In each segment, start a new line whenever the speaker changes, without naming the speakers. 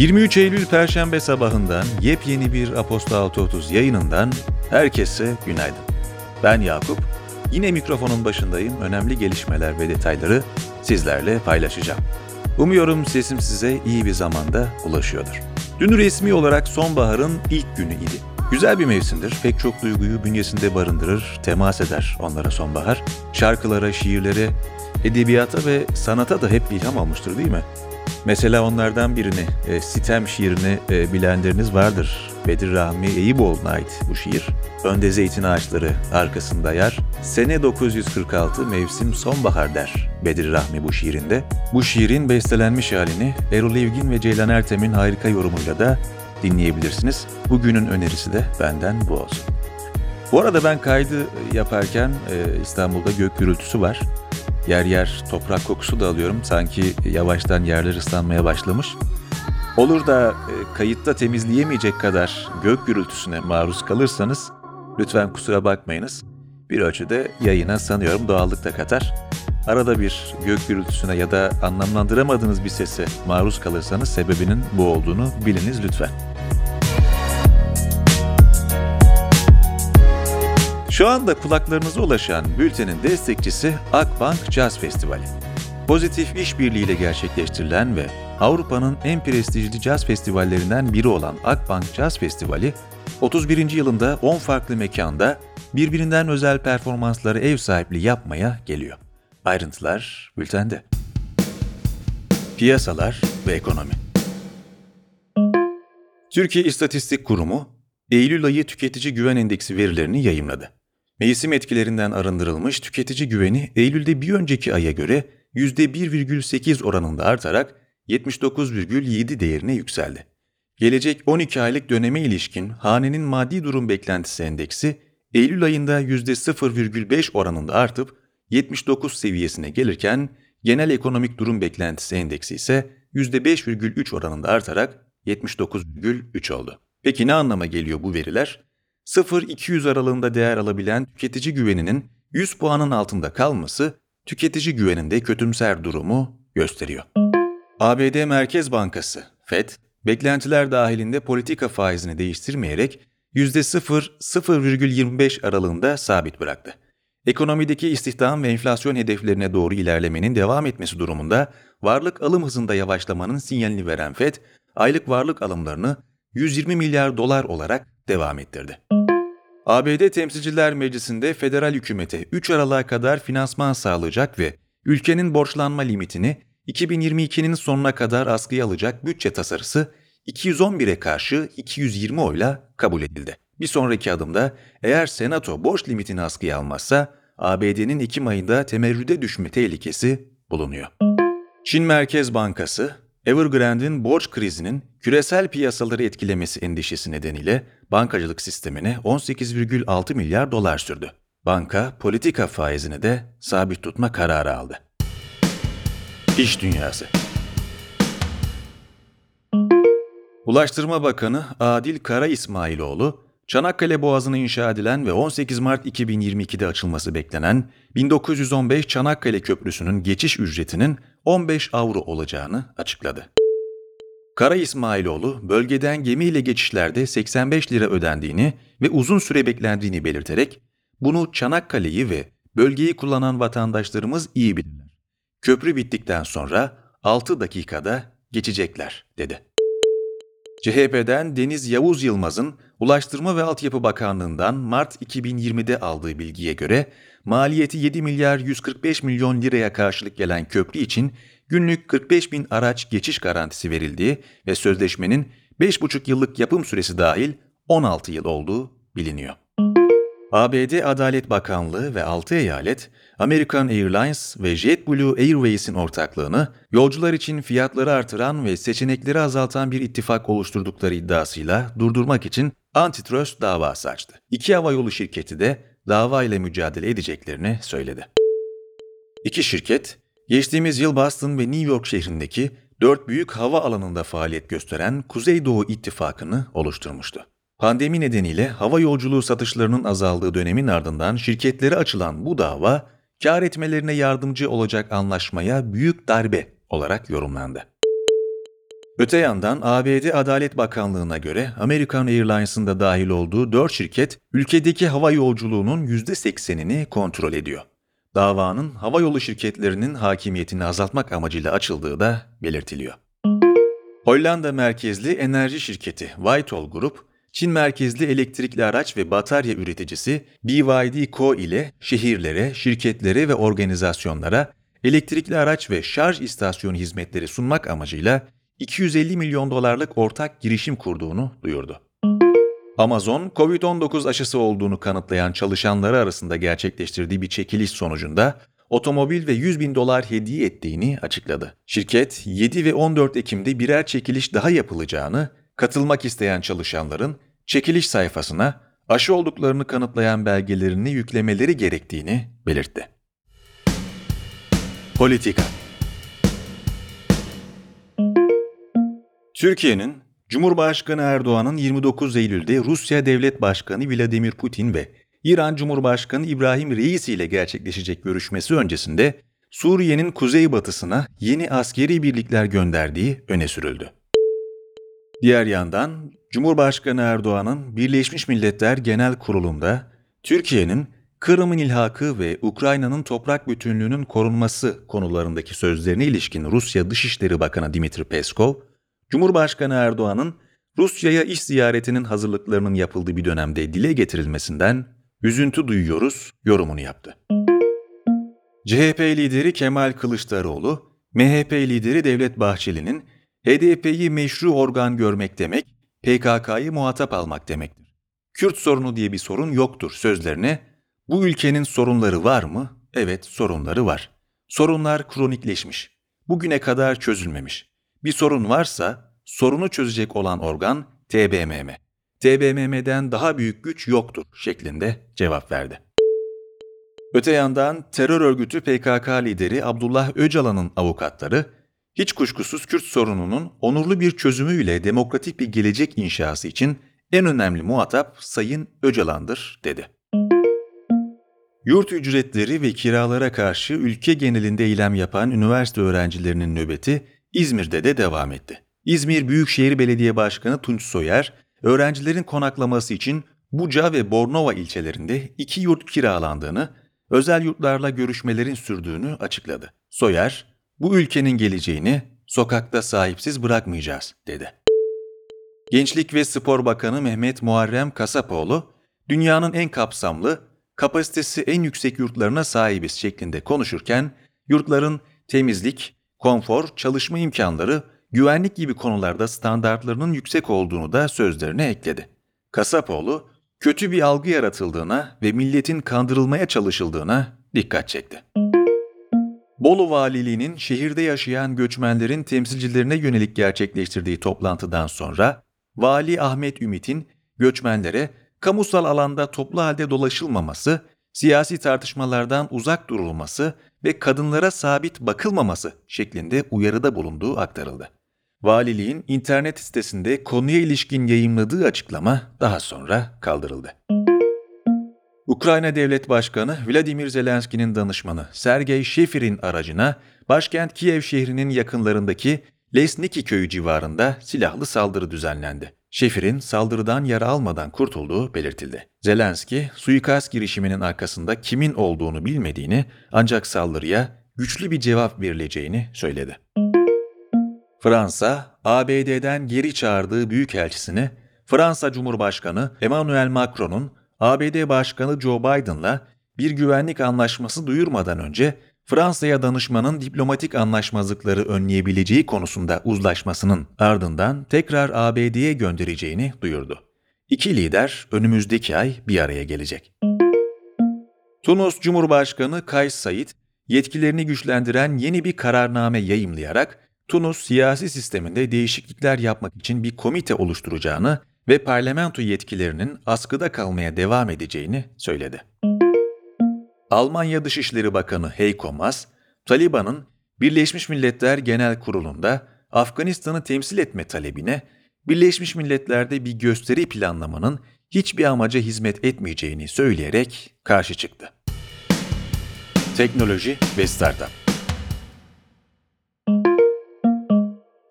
23 Eylül Perşembe sabahından yepyeni bir Aposto 630 yayınından herkese günaydın. Ben Yakup. Yine mikrofonun başındayım. Önemli gelişmeler ve detayları sizlerle paylaşacağım. Umuyorum sesim size iyi bir zamanda ulaşıyordur. Dün resmi olarak sonbaharın ilk günü idi. Güzel bir mevsimdir. Pek çok duyguyu bünyesinde barındırır, temas eder onlara sonbahar. Şarkılara, şiirlere, edebiyata ve sanata da hep ilham almıştır değil mi? Mesela onlardan birini, e, Sitem şiirini e, bilenleriniz vardır. Bedir Rahmi Eyüboğlu'na ait bu şiir. Önde zeytin ağaçları arkasında yer. Sene 946 mevsim sonbahar der Bedir Rahmi bu şiirinde. Bu şiirin bestelenmiş halini Erol Evgin ve Ceylan Ertem'in harika yorumuyla da dinleyebilirsiniz. Bugünün önerisi de benden bu olsun. Bu arada ben kaydı yaparken e, İstanbul'da gök gürültüsü var. Yer yer toprak kokusu da alıyorum. Sanki yavaştan yerler ıslanmaya başlamış. Olur da e, kayıtta temizleyemeyecek kadar gök gürültüsüne maruz kalırsanız lütfen kusura bakmayınız. Bir ölçüde yayına sanıyorum doğallık da katar. Arada bir gök gürültüsüne ya da anlamlandıramadığınız bir sese maruz kalırsanız sebebinin bu olduğunu biliniz lütfen. Şu anda kulaklarınıza ulaşan bültenin destekçisi Akbank Jazz Festivali. Pozitif işbirliğiyle gerçekleştirilen ve Avrupa'nın en prestijli caz festivallerinden biri olan Akbank Jazz Festivali, 31. yılında 10 farklı mekanda birbirinden özel performansları ev sahipliği yapmaya geliyor. Ayrıntılar bültende. Piyasalar ve ekonomi. Türkiye İstatistik Kurumu, Eylül ayı tüketici güven endeksi verilerini yayımladı. Mevsim etkilerinden arındırılmış tüketici güveni Eylül'de bir önceki aya göre %1,8 oranında artarak 79,7 değerine yükseldi. Gelecek 12 aylık döneme ilişkin hanenin maddi durum beklentisi endeksi Eylül ayında %0,5 oranında artıp 79 seviyesine gelirken genel ekonomik durum beklentisi endeksi ise %5,3 oranında artarak 79,3 oldu. Peki ne anlama geliyor bu veriler? 0-200 aralığında değer alabilen tüketici güveninin 100 puanın altında kalması tüketici güveninde kötümser durumu gösteriyor. ABD Merkez Bankası, FED, beklentiler dahilinde politika faizini değiştirmeyerek %0-0,25 aralığında sabit bıraktı. Ekonomideki istihdam ve enflasyon hedeflerine doğru ilerlemenin devam etmesi durumunda varlık alım hızında yavaşlamanın sinyalini veren FED, aylık varlık alımlarını 120 milyar dolar olarak devam ettirdi. ABD Temsilciler Meclisi'nde federal hükümete 3 Aralık'a kadar finansman sağlayacak ve ülkenin borçlanma limitini 2022'nin sonuna kadar askıya alacak bütçe tasarısı 211'e karşı 220 oyla kabul edildi. Bir sonraki adımda eğer Senato borç limitini askıya almazsa ABD'nin Ekim ayında temerrüde düşme tehlikesi bulunuyor. Çin Merkez Bankası, Evergrande'in borç krizinin küresel piyasaları etkilemesi endişesi nedeniyle bankacılık sistemine 18,6 milyar dolar sürdü. Banka politika faizini de sabit tutma kararı aldı. İş Dünyası Ulaştırma Bakanı Adil Kara İsmailoğlu, Çanakkale Boğazı'na inşa edilen ve 18 Mart 2022'de açılması beklenen 1915 Çanakkale Köprüsü'nün geçiş ücretinin 15 avro olacağını açıkladı. Kara İsmailoğlu, bölgeden gemiyle geçişlerde 85 lira ödendiğini ve uzun süre beklendiğini belirterek, bunu Çanakkale'yi ve bölgeyi kullanan vatandaşlarımız iyi bilirler. Köprü bittikten sonra 6 dakikada geçecekler, dedi. CHP'den Deniz Yavuz Yılmaz'ın Ulaştırma ve Altyapı Bakanlığı'ndan Mart 2020'de aldığı bilgiye göre maliyeti 7 milyar 145 milyon liraya karşılık gelen köprü için günlük 45 bin araç geçiş garantisi verildiği ve sözleşmenin 5,5 yıllık yapım süresi dahil 16 yıl olduğu biliniyor. ABD Adalet Bakanlığı ve 6 eyalet, American Airlines ve JetBlue Airways'in ortaklığını yolcular için fiyatları artıran ve seçenekleri azaltan bir ittifak oluşturdukları iddiasıyla durdurmak için antitrust davası açtı. İki havayolu şirketi de dava ile mücadele edeceklerini söyledi. İki şirket, geçtiğimiz yıl Boston ve New York şehrindeki dört büyük hava alanında faaliyet gösteren Kuzeydoğu İttifakı'nı oluşturmuştu. Pandemi nedeniyle hava yolculuğu satışlarının azaldığı dönemin ardından şirketlere açılan bu dava, kar etmelerine yardımcı olacak anlaşmaya büyük darbe olarak yorumlandı. Öte yandan ABD Adalet Bakanlığı'na göre American Airlines'ın da dahil olduğu 4 şirket ülkedeki hava yolculuğunun %80'ini kontrol ediyor. Davanın havayolu şirketlerinin hakimiyetini azaltmak amacıyla açıldığı da belirtiliyor. Hollanda merkezli enerji şirketi Vitol Group, Çin merkezli elektrikli araç ve batarya üreticisi BYD Co ile şehirlere, şirketlere ve organizasyonlara elektrikli araç ve şarj istasyonu hizmetleri sunmak amacıyla 250 milyon dolarlık ortak girişim kurduğunu duyurdu. Amazon, COVID-19 aşısı olduğunu kanıtlayan çalışanları arasında gerçekleştirdiği bir çekiliş sonucunda otomobil ve 100 bin dolar hediye ettiğini açıkladı. Şirket, 7 ve 14 Ekim'de birer çekiliş daha yapılacağını, katılmak isteyen çalışanların çekiliş sayfasına aşı olduklarını kanıtlayan belgelerini yüklemeleri gerektiğini belirtti. Politika Türkiye'nin Cumhurbaşkanı Erdoğan'ın 29 Eylül'de Rusya Devlet Başkanı Vladimir Putin ve İran Cumhurbaşkanı İbrahim Reisi ile gerçekleşecek görüşmesi öncesinde Suriye'nin kuzeybatısına yeni askeri birlikler gönderdiği öne sürüldü. Diğer yandan Cumhurbaşkanı Erdoğan'ın Birleşmiş Milletler Genel Kurulu'nda Türkiye'nin Kırım'ın ilhakı ve Ukrayna'nın toprak bütünlüğünün korunması konularındaki sözlerine ilişkin Rusya Dışişleri Bakanı Dimitri Peskov, Cumhurbaşkanı Erdoğan'ın Rusya'ya iş ziyaretinin hazırlıklarının yapıldığı bir dönemde dile getirilmesinden üzüntü duyuyoruz yorumunu yaptı. CHP lideri Kemal Kılıçdaroğlu, MHP lideri Devlet Bahçeli'nin HDP'yi meşru organ görmek demek, PKK'yı muhatap almak demektir. Kürt sorunu diye bir sorun yoktur sözlerine, bu ülkenin sorunları var mı? Evet sorunları var. Sorunlar kronikleşmiş. Bugüne kadar çözülmemiş. Bir sorun varsa sorunu çözecek olan organ TBMM. TBMM'den daha büyük güç yoktur şeklinde cevap verdi. Öte yandan terör örgütü PKK lideri Abdullah Öcalan'ın avukatları, hiç kuşkusuz Kürt sorununun onurlu bir çözümüyle demokratik bir gelecek inşası için en önemli muhatap Sayın Öcalan'dır dedi. Yurt ücretleri ve kiralara karşı ülke genelinde eylem yapan üniversite öğrencilerinin nöbeti İzmir'de de devam etti. İzmir Büyükşehir Belediye Başkanı Tunç Soyer, öğrencilerin konaklaması için Buca ve Bornova ilçelerinde iki yurt kiralandığını, özel yurtlarla görüşmelerin sürdüğünü açıkladı. Soyer, bu ülkenin geleceğini sokakta sahipsiz bırakmayacağız, dedi. Gençlik ve Spor Bakanı Mehmet Muharrem Kasapoğlu, dünyanın en kapsamlı, kapasitesi en yüksek yurtlarına sahibiz şeklinde konuşurken, yurtların temizlik, konfor, çalışma imkanları, güvenlik gibi konularda standartlarının yüksek olduğunu da sözlerine ekledi. Kasapoğlu, kötü bir algı yaratıldığına ve milletin kandırılmaya çalışıldığına dikkat çekti. Bolu Valiliği'nin şehirde yaşayan göçmenlerin temsilcilerine yönelik gerçekleştirdiği toplantıdan sonra, Vali Ahmet Ümit'in göçmenlere kamusal alanda toplu halde dolaşılmaması, siyasi tartışmalardan uzak durulması ve kadınlara sabit bakılmaması şeklinde uyarıda bulunduğu aktarıldı. Valiliğin internet sitesinde konuya ilişkin yayımladığı açıklama daha sonra kaldırıldı. Ukrayna Devlet Başkanı Vladimir Zelenski'nin danışmanı Sergey Shefir'in aracına başkent Kiev şehrinin yakınlarındaki Lesniki köyü civarında silahlı saldırı düzenlendi. Şefir'in saldırıdan yara almadan kurtulduğu belirtildi. Zelenski, suikast girişiminin arkasında kimin olduğunu bilmediğini ancak saldırıya güçlü bir cevap verileceğini söyledi. Fransa, ABD'den geri çağırdığı büyükelçisini Fransa Cumhurbaşkanı Emmanuel Macron'un ABD Başkanı Joe Biden'la bir güvenlik anlaşması duyurmadan önce Fransa'ya danışmanın diplomatik anlaşmazlıkları önleyebileceği konusunda uzlaşmasının ardından tekrar ABD'ye göndereceğini duyurdu. İki lider önümüzdeki ay bir araya gelecek. Tunus Cumhurbaşkanı Kays Said, yetkilerini güçlendiren yeni bir kararname yayımlayarak Tunus siyasi sisteminde değişiklikler yapmak için bir komite oluşturacağını ve parlamento yetkilerinin askıda kalmaya devam edeceğini söyledi. Almanya Dışişleri Bakanı Heiko Maas, Taliban'ın Birleşmiş Milletler Genel Kurulu'nda Afganistan'ı temsil etme talebine Birleşmiş Milletler'de bir gösteri planlamanın hiçbir amaca hizmet etmeyeceğini söyleyerek karşı çıktı. Teknoloji ve Startup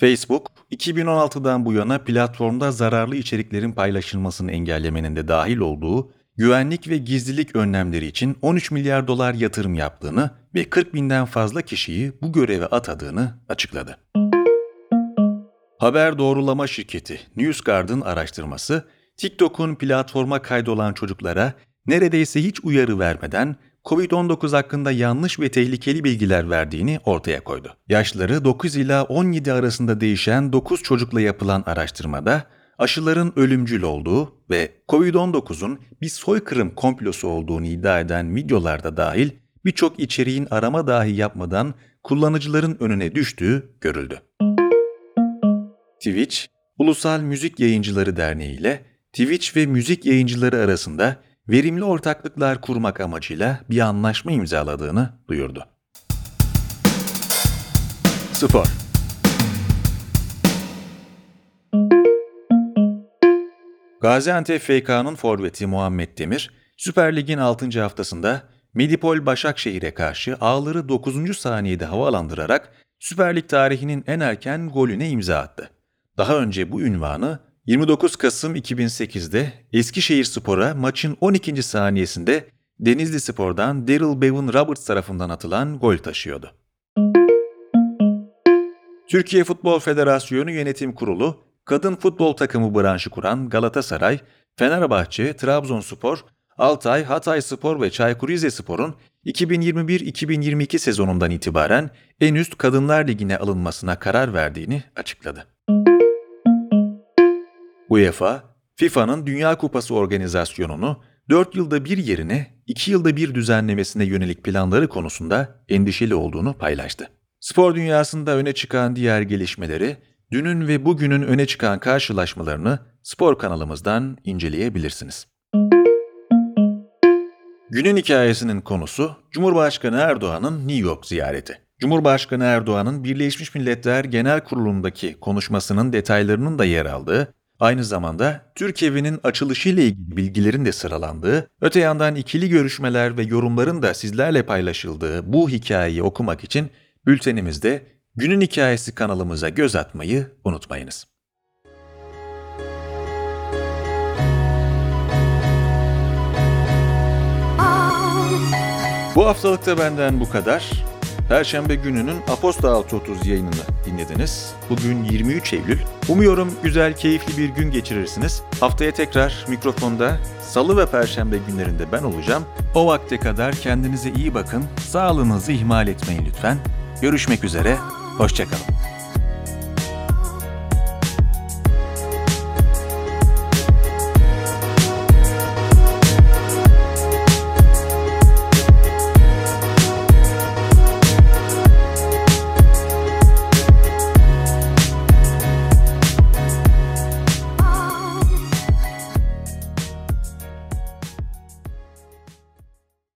Facebook, 2016'dan bu yana platformda zararlı içeriklerin paylaşılmasını engellemenin de dahil olduğu güvenlik ve gizlilik önlemleri için 13 milyar dolar yatırım yaptığını ve 40 binden fazla kişiyi bu göreve atadığını açıkladı. Haber doğrulama şirketi NewsGuard'ın araştırması, TikTok'un platforma kaydolan çocuklara neredeyse hiç uyarı vermeden COVID-19 hakkında yanlış ve tehlikeli bilgiler verdiğini ortaya koydu. Yaşları 9 ila 17 arasında değişen 9 çocukla yapılan araştırmada aşıların ölümcül olduğu ve COVID-19'un bir soykırım komplosu olduğunu iddia eden videolarda dahil birçok içeriğin arama dahi yapmadan kullanıcıların önüne düştüğü görüldü. Twitch, Ulusal Müzik Yayıncıları Derneği ile Twitch ve müzik yayıncıları arasında verimli ortaklıklar kurmak amacıyla bir anlaşma imzaladığını duyurdu. Spor Gaziantep FK'nın forveti Muhammed Demir, Süper Lig'in 6. haftasında Medipol Başakşehir'e karşı ağları 9. saniyede havalandırarak Süper Lig tarihinin en erken golüne imza attı. Daha önce bu ünvanı 29 Kasım 2008'de Eskişehir Spor'a maçın 12. saniyesinde Denizli Spor'dan Daryl Bevan Roberts tarafından atılan gol taşıyordu. Türkiye Futbol Federasyonu Yönetim Kurulu, kadın futbol takımı branşı kuran Galatasaray, Fenerbahçe, Trabzonspor, Altay, Hatay Spor ve Çaykur Rizespor'un 2021-2022 sezonundan itibaren en üst Kadınlar Ligi'ne alınmasına karar verdiğini açıkladı. UEFA, FIFA'nın Dünya Kupası organizasyonunu 4 yılda bir yerine 2 yılda bir düzenlemesine yönelik planları konusunda endişeli olduğunu paylaştı. Spor dünyasında öne çıkan diğer gelişmeleri, dünün ve bugünün öne çıkan karşılaşmalarını spor kanalımızdan inceleyebilirsiniz. Günün hikayesinin konusu Cumhurbaşkanı Erdoğan'ın New York ziyareti. Cumhurbaşkanı Erdoğan'ın Birleşmiş Milletler Genel Kurulu'ndaki konuşmasının detaylarının da yer aldığı Aynı zamanda Türk evinin açılışı ile ilgili bilgilerin de sıralandığı, öte yandan ikili görüşmeler ve yorumların da sizlerle paylaşıldığı bu hikayeyi okumak için bültenimizde Günün Hikayesi kanalımıza göz atmayı unutmayınız. Bu haftalıkta benden bu kadar. Perşembe gününün Aposta 6.30 yayınını dinlediniz. Bugün 23 Eylül. Umuyorum güzel, keyifli bir gün geçirirsiniz. Haftaya tekrar mikrofonda salı ve perşembe günlerinde ben olacağım. O vakte kadar kendinize iyi bakın, sağlığınızı ihmal etmeyin lütfen. Görüşmek üzere, hoşçakalın.